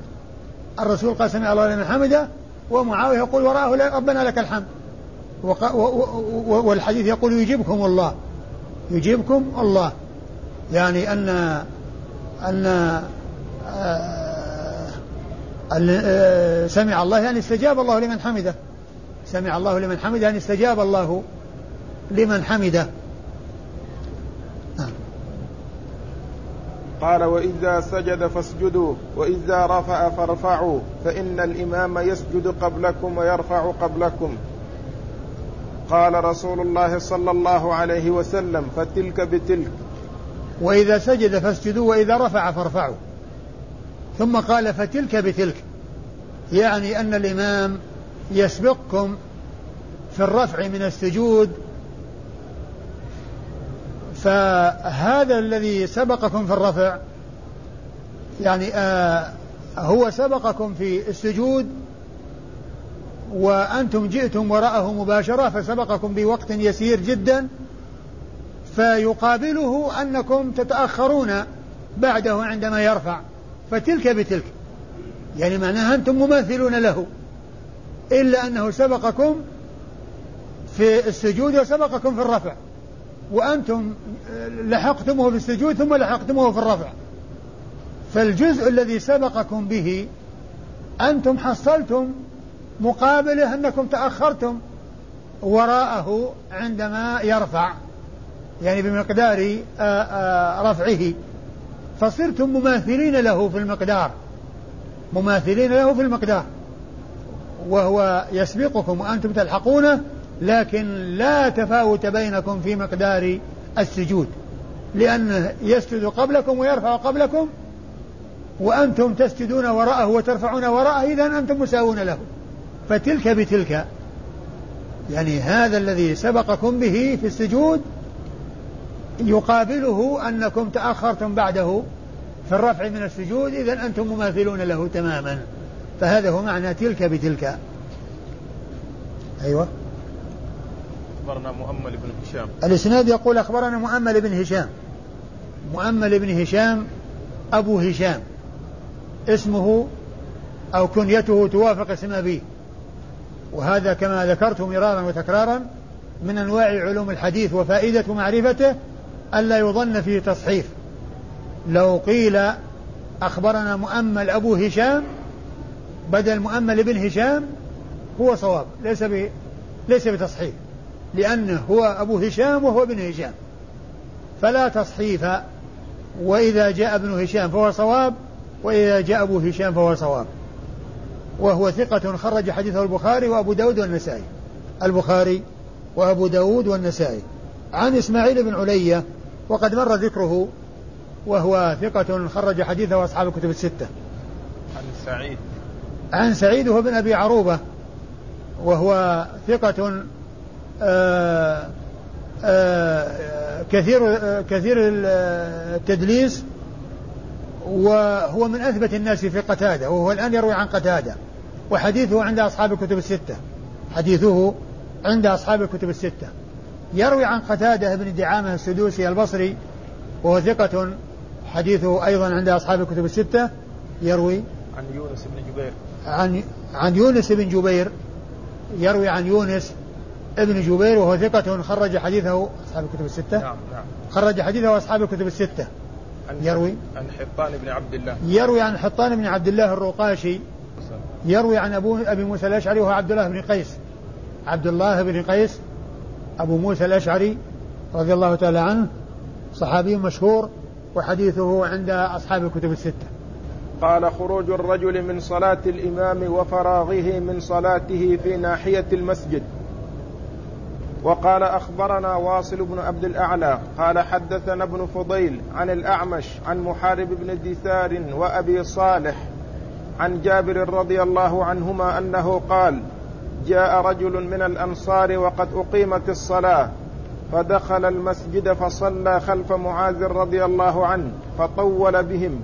الرسول قال سمع الله لمن حمده ومعاوية يقول وراءه ربنا لك الحمد والحديث يقول يجيبكم الله يجيبكم الله يعني أن أن آه، سمع الله يعني استجاب الله لمن حمده. سمع الله لمن حمده يعني استجاب الله لمن حمده. قال وإذا سجد فاسجدوا وإذا رفع فارفعوا فإن الإمام يسجد قبلكم ويرفع قبلكم. قال رسول الله صلى الله عليه وسلم فتلك بتلك. وإذا سجد فاسجدوا وإذا رفع فارفعوا. ثم قال فتلك بتلك. يعني أن الإمام يسبقكم في الرفع من السجود. فهذا الذي سبقكم في الرفع يعني آه هو سبقكم في السجود وأنتم جئتم وراءه مباشرة فسبقكم بوقت يسير جدا فيقابله أنكم تتأخرون بعده عندما يرفع. فتلك بتلك. يعني معناها أنتم مماثلون له. إلا أنه سبقكم في السجود وسبقكم في الرفع. وأنتم لحقتموه في السجود ثم لحقتموه في الرفع. فالجزء الذي سبقكم به أنتم حصلتم مقابله أنكم تأخرتم وراءه عندما يرفع. يعني بمقدار آه، آه، رفعه. فصرتم مماثلين له في المقدار. مماثلين له في المقدار. وهو يسبقكم وأنتم تلحقونه لكن لا تفاوت بينكم في مقدار السجود. لأنه يسجد قبلكم ويرفع قبلكم وأنتم تسجدون وراءه وترفعون وراءه إذا أنتم مساوون له. فتلك بتلك. يعني هذا الذي سبقكم به في السجود يقابله أنكم تأخرتم بعده في الرفع من السجود إذا أنتم مماثلون له تماما. فهذا هو معنى تلك بتلك. أيوة. أخبرنا مؤمل بن هشام. الإسناد يقول أخبرنا مؤمل بن هشام. مؤمل بن هشام أبو هشام. اسمه أو كنيته توافق اسم أبيه. وهذا كما ذكرت مرارا وتكرارا من أنواع علوم الحديث وفائدة معرفته ألا يظن فيه تصحيف. لو قيل أخبرنا مؤمل أبو هشام بدل مؤمل بن هشام هو صواب ليس ب... ليس بتصحيف لأنه هو أبو هشام وهو ابن هشام. فلا تصحيف وإذا جاء ابن هشام فهو صواب وإذا جاء أبو هشام فهو صواب. وهو ثقة خرج حديثه البخاري وأبو داود والنسائي. البخاري وأبو داود والنسائي. عن إسماعيل بن علية وقد مر ذكره وهو ثقة خرج حديثه أصحاب الكتب الستة. عن سعيد. عن سعيد هو بن أبي عروبة وهو ثقة آآ آه، آآ آه، كثير كثير التدليس وهو من أثبت الناس في قتادة وهو الآن يروي عن قتادة وحديثه عند أصحاب الكتب الستة. حديثه عند أصحاب الكتب الستة. يروي عن قتادة بن دعامة السدوسي البصري وهو ثقة حديثه أيضا عند أصحاب الكتب الستة يروي عن يونس بن جبير. عن عن يونس بن جبير يروي عن يونس ابن جبير وهو ثقة خرج حديثه أصحاب الكتب الستة. نعم نعم. خرج حديثه أصحاب الكتب الستة. عن يروي عن حطان بن عبد الله. يروي عن حطان بن عبد الله الرقاشي. يروي عن أبو أبي موسى الأشعري وهو عبد الله بن قيس. عبد الله بن قيس أبو موسى الأشعري رضي الله تعالى عنه صحابي مشهور وحديثه عند أصحاب الكتب الستة. قال خروج الرجل من صلاة الإمام وفراغه من صلاته في ناحية المسجد. وقال أخبرنا واصل بن عبد الأعلى قال حدثنا ابن فضيل عن الأعمش عن محارب بن دثار وأبي صالح عن جابر رضي الله عنهما أنه قال جاء رجل من الأنصار وقد أقيمت الصلاة فدخل المسجد فصلى خلف معاذ رضي الله عنه فطول بهم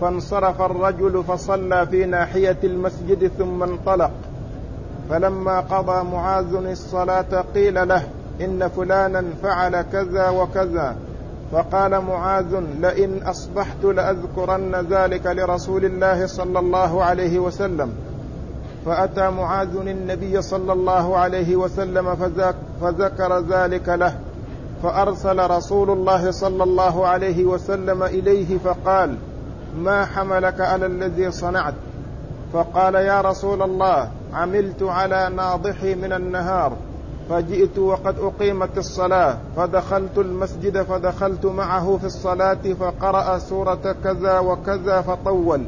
فانصرف الرجل فصلى في ناحية المسجد ثم انطلق. فلما قضى معاذ الصلاة قيل له إن فلانا فعل كذا وكذا. فقال معاذ لئن أصبحت لأذكرن ذلك لرسول الله صلى الله عليه وسلم. فأتى معاذ النبي صلى الله عليه وسلم فذكر ذلك له فأرسل رسول الله صلى الله عليه وسلم إليه فقال ما حملك على الذي صنعت؟ فقال يا رسول الله عملت على ناضحي من النهار فجئت وقد أقيمت الصلاة فدخلت المسجد فدخلت معه في الصلاة فقرأ سورة كذا وكذا فطول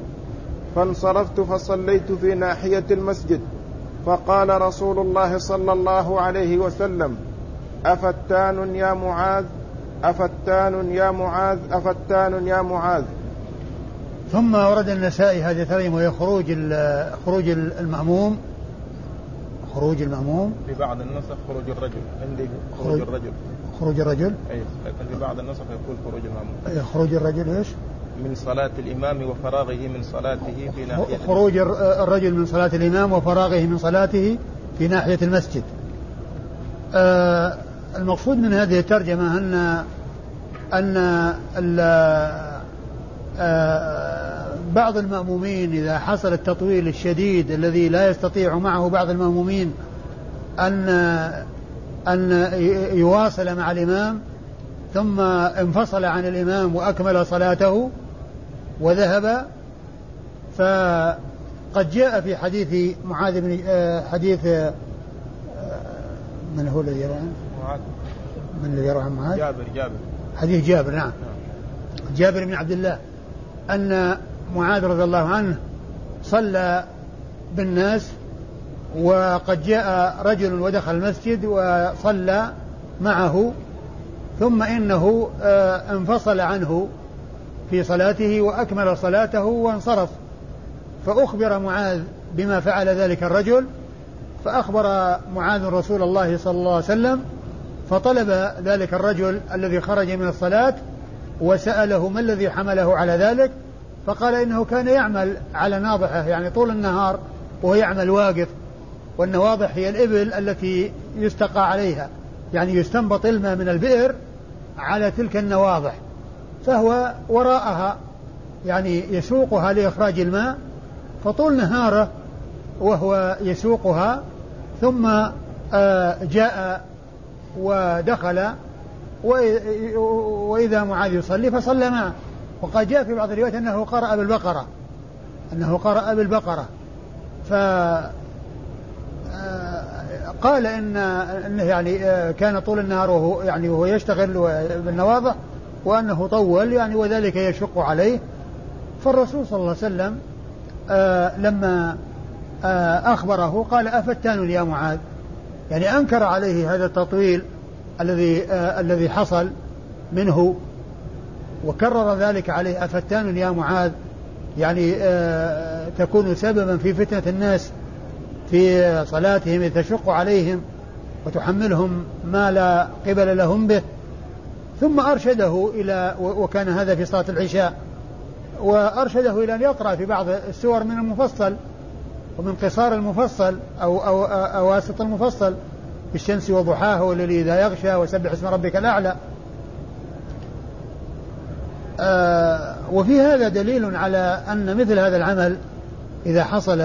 فانصرفت فصليت في ناحية المسجد فقال رسول الله صلى الله عليه وسلم أفتان يا معاذ؟ أفتان يا معاذ؟ أفتان يا معاذ؟ ثم ورد النسائي هذه الترجمة وهي خروج خروج المأموم. خروج المأموم. في بعض النسخ خروج الرجل. عندي خروج, خروج الرجل. خروج الرجل. أي لكن في بعض النسخ يقول خروج المأموم. خروج الرجل إيش؟ من صلاة الإمام وفراغه من صلاته في ناحية خروج الرجل من صلاة الإمام وفراغه من صلاته في ناحية المسجد. آه المقصود من هذه الترجمة أن أن آه بعض المأمومين إذا حصل التطويل الشديد الذي لا يستطيع معه بعض المأمومين أن أن يواصل مع الإمام ثم انفصل عن الإمام وأكمل صلاته وذهب فقد جاء في حديث معاذ بن آه، حديث آه، من هو الذي يروي؟ معاذ. من الذي يروي عن معاذ؟ جابر جابر. حديث جابر نعم. جابر بن عبد الله أن معاذ رضي الله عنه صلى بالناس وقد جاء رجل ودخل المسجد وصلى معه ثم إنه آه، انفصل عنه. في صلاته وأكمل صلاته وانصرف. فأخبر معاذ بما فعل ذلك الرجل فأخبر معاذ رسول الله صلى الله عليه وسلم فطلب ذلك الرجل الذي خرج من الصلاة وسأله ما الذي حمله على ذلك فقال إنه كان يعمل على ناضحة يعني طول النهار وهو يعمل واقف والنواضح هي الإبل التي يستقى عليها يعني يستنبط الماء من البئر على تلك النواضح. فهو وراءها يعني يسوقها لإخراج الماء فطول نهاره وهو يسوقها ثم آه، جاء ودخل وإذا معاذ يصلي فصلى معه. وقد جاء في بعض الروايات أنه قرأ بالبقرة أنه قرأ بالبقرة. ف آه، قال ان إنه يعني آه، كان طول النهار وهو يعني وهو يشتغل بالنواضح وأنه طول يعني وذلك يشق عليه. فالرسول صلى الله عليه وسلم آه لما آه أخبره قال أفتان يا معاذ؟ يعني أنكر عليه هذا التطويل الذي آه الذي حصل منه وكرر ذلك عليه أفتان يا معاذ؟ يعني آه تكون سببا في فتنة الناس في صلاتهم تشق عليهم وتحملهم ما لا قبل لهم به. ثم أرشده إلى وكان هذا في صلاة العشاء وأرشده إلى أن يقرأ في بعض السور من المفصل ومن قصار المفصل أو أو أواسط المفصل بالشمس وضحاها والليل إذا يغشى وسبح اسم ربك الأعلى. آه وفي هذا دليل على أن مثل هذا العمل إذا حصل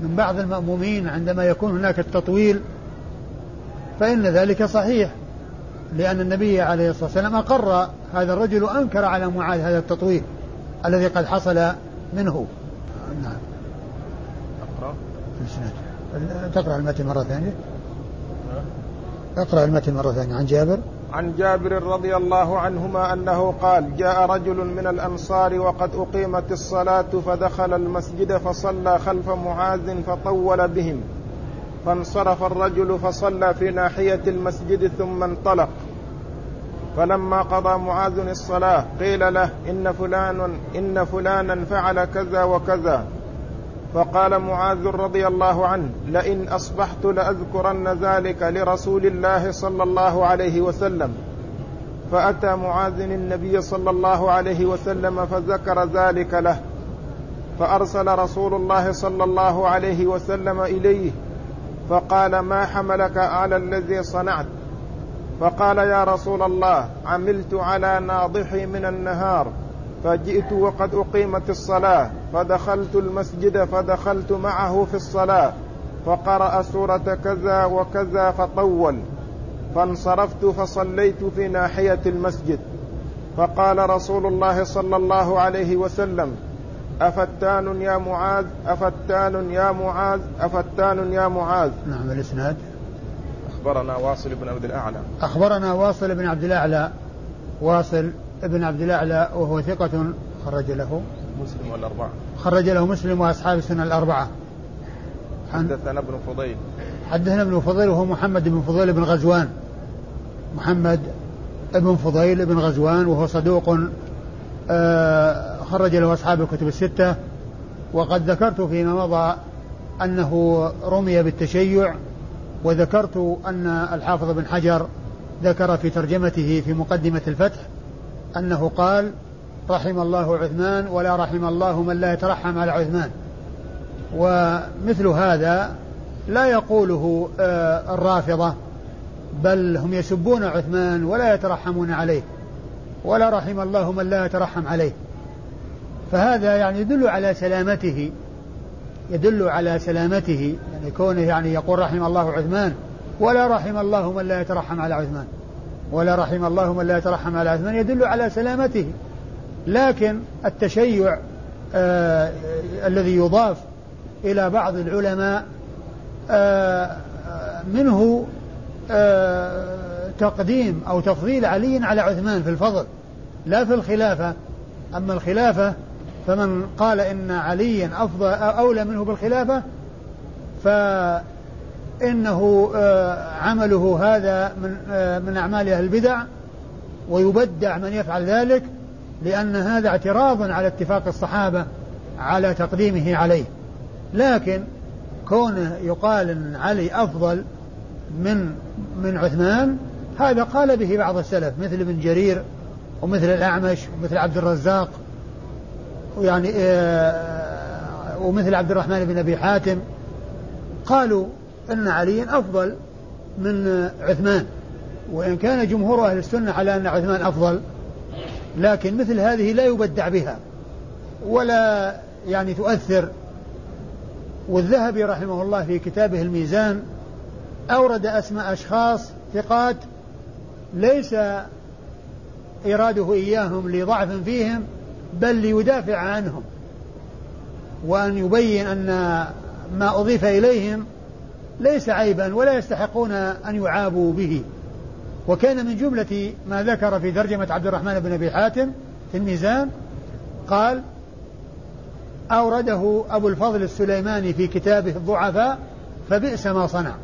من بعض المأمومين عندما يكون هناك التطويل فإن ذلك صحيح. لأن النبي عليه الصلاة والسلام أقر هذا الرجل وأنكر على معاذ هذا التطويل الذي قد حصل منه. نعم. أقرأ تقرأ المتن مرة ثانية. اقرأ المتن مرة ثانية عن جابر. عن جابر رضي الله عنهما أنه قال جاء رجل من الأنصار وقد أقيمت الصلاة فدخل المسجد فصلى خلف معاذ فطول بهم. فانصرف الرجل فصلى في ناحية المسجد ثم انطلق. فلما قضى معاذ الصلاة قيل له إن فلان إن فلانا فعل كذا وكذا. فقال معاذ رضي الله عنه لئن أصبحت لأذكرن ذلك لرسول الله صلى الله عليه وسلم. فأتى معاذ النبي صلى الله عليه وسلم فذكر ذلك له. فأرسل رسول الله صلى الله عليه وسلم إليه. فقال ما حملك على الذي صنعت؟ فقال يا رسول الله عملت على ناضحي من النهار فجئت وقد أقيمت الصلاة فدخلت المسجد فدخلت معه في الصلاة فقرأ سورة كذا وكذا فطول فانصرفت فصليت في ناحية المسجد. فقال رسول الله صلى الله عليه وسلم أفتان يا معاذ أفتان يا معاذ أفتان يا معاذ. نعم الإسناد أخبرنا واصل بن عبد الأعلى. أخبرنا واصل بن عبد الأعلى. واصل ابن عبد الأعلى وهو ثقة خرج له. مسلم والأربعة. خرج له مسلم وأصحاب السنة الأربعة. حدثنا ابن فضيل. حدثنا ابن فضيل وهو محمد بن فضيل بن غزوان. محمد ابن فضيل بن غزوان وهو صدوق آه، خرج له أصحاب الكتب الستة وقد ذكرت فيما مضى أنه رمي بالتشيع وذكرت أن الحافظ بن حجر ذكر في ترجمته في مقدمة الفتح أنه قال رحم الله عثمان ولا رحم الله من لا يترحم على عثمان. ومثل هذا لا يقوله آه، الرافضة بل هم يسبون عثمان ولا يترحمون عليه ولا رحم الله من لا يترحم عليه. فهذا يعني يدل على سلامته يدل على سلامته يعني كونه يعني يقول رحم الله عثمان ولا رحم الله من لا يترحم على عثمان ولا رحم الله من لا يترحم على عثمان يدل على سلامته. لكن التشيع آه الذي يضاف إلى بعض العلماء آه منه آه تقديم أو تفضيل علي على عثمان في الفضل لا في الخلافة. أما الخلافة فمن قال إن عليا أفضل أولى منه بالخلافة ف إنه آه، عمله هذا من آه، من أعمال أهل البدع ويبدع من يفعل ذلك لأن هذا اعتراض على اتفاق الصحابة على تقديمه عليه. لكن كونه يقال أن علي أفضل من من عثمان هذا قال به بعض السلف مثل ابن جرير ومثل الأعمش ومثل عبد الرزاق ويعني آه، ومثل عبد الرحمن بن أبي حاتم قالوا أن عليا أفضل من عثمان وإن كان جمهور أهل السنة على أن عثمان أفضل لكن مثل هذه لا يبدع بها ولا يعني تؤثر. والذهبي رحمه الله في كتابه الميزان أورد أسماء أشخاص ثقات ليس إراده إياهم لضعف فيهم بل ليدافع عنهم وأن يبين أن ما أضيف إليهم ليس عيبا ولا يستحقون أن يعابوا به. وكان من جملة ما ذكر في ترجمة عبد الرحمن بن أبي حاتم في الميزان قال أورده أبو الفضل السليماني في كتابه الضعفاء فبئس ما صنع.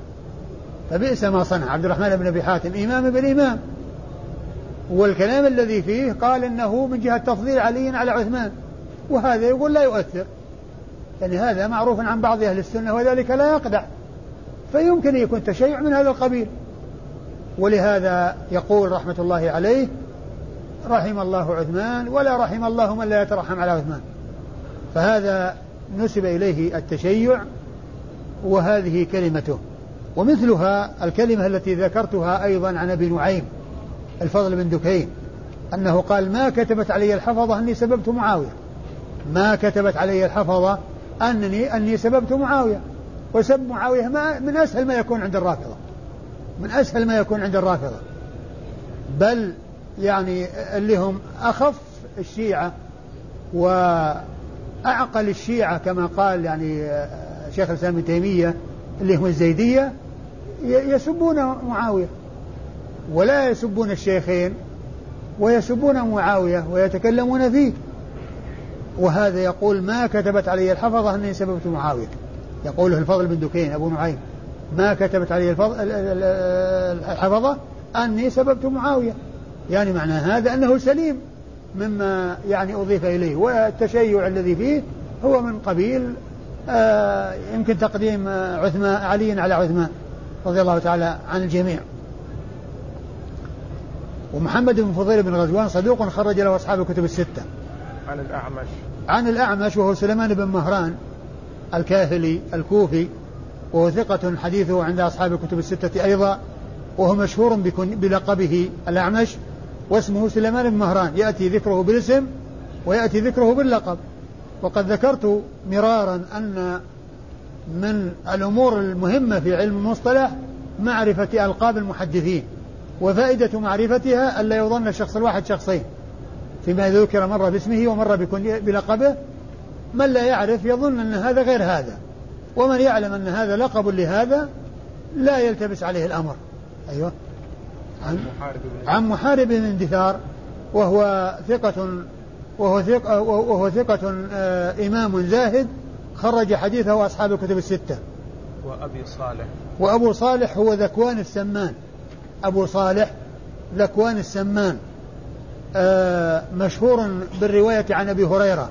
فبئس ما صنع. عبد الرحمن بن أبي حاتم إمام بالإمام. والكلام الذي فيه قال إنه من جهة تفضيل علي على عثمان وهذا يقول لا يؤثر. يعني هذا معروف عن بعض أهل السنة وذلك لا يقدح فيمكن أن يكون تشيع من هذا القبيل. ولهذا يقول رحمة الله عليه رحم الله عثمان ولا رحم الله من لا يترحم على عثمان. فهذا نسب إليه التشيع وهذه كلمته. ومثلها الكلمة التي ذكرتها أيضا عن أبي نعيم. الفضل بن دكين أنه قال ما كتبت علي الحفظة أني سببت معاوية. ما كتبت علي الحفظة أنني أني سببت معاوية. وسب معاوية ما من أسهل ما يكون عند الرافضة. من أسهل ما يكون عند الرافضة. بل يعني اللي هم أخف الشيعة وأعقل الشيعة كما قال يعني شيخ الإسلام ابن تيمية اللي هم الزيدية يسبون معاوية. ولا يسبون الشيخين ويسبون معاوية ويتكلمون فيه. وهذا يقول ما كتبت علي الحفظة أني سببت معاوية. يقوله الفضل بن دكين أبو نعيم. ما كتبت علي الحفظة أني سببت معاوية. يعني معنى هذا أنه سليم مما يعني أضيف إليه. والتشيع الذي فيه هو من قبيل آه يمكن تقديم عثمان علي على عثمان رضي الله تعالى عن الجميع. ومحمد بن فضيل بن غزوان صدوق خرج له أصحاب الكتب الستة. عن الأعمش. عن الأعمش وهو سليمان بن مهران الكاهلي الكوفي وهو ثقة حديثه عند أصحاب الكتب الستة أيضا وهو مشهور بلقبه الأعمش واسمه سليمان بن مهران. يأتي ذكره بالاسم ويأتي ذكره باللقب. وقد ذكرت مرارا أن من الأمور المهمة في علم المصطلح معرفة ألقاب المحدثين. وفائدة معرفتها ألا يظن الشخص الواحد شخصين. فيما ذكر مرة باسمه ومرة بلقبه. من لا يعرف يظن أن هذا غير هذا. ومن يعلم أن هذا لقب لهذا لا يلتبس عليه الأمر. أيوة. عن محارب بن عن محارب بن اندثار. وهو ثقة وهو ثقة وهو ثقة آه إمام زاهد. خرج حديثه أصحاب الكتب الستة. وأبي صالح. وأبو صالح هو ذكوان السمان. أبو صالح ذكوان السمان آه، مشهور بالرواية عن أبي هريرة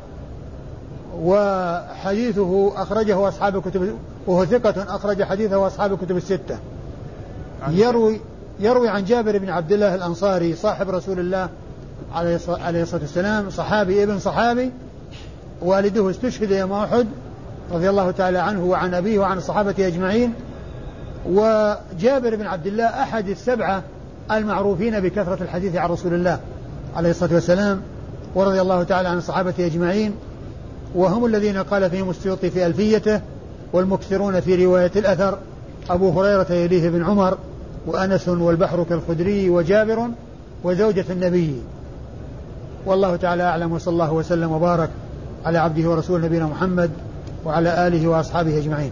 وحديثه أخرجه أصحاب الكتب وهو ثقة أخرج حديثه أصحاب الكتب الستة. يروي يروي عن جابر بن عبد الله الأنصاري صاحب رسول الله عليه الصلاة والسلام صحابي ابن صحابي والده استشهد يوم أحد رضي الله تعالى عنه وعن أبيه وعن الصحابة أجمعين. وجابر بن عبد الله أحد السبعة المعروفين بكثرة الحديث عن رسول الله عليه الصلاة والسلام ورضي الله تعالى عن الصحابة أجمعين وهم الذين قال فيهم السيوطي في ألفيته والمكثرون في رواية الأثر أبو هريرة يليه بن عمر وأنس والبحر كالخدري وجابر وزوجة النبي. والله تعالى أعلم وصلى الله وسلم وبارك على عبده ورسوله نبينا محمد وعلى آله وأصحابه أجمعين.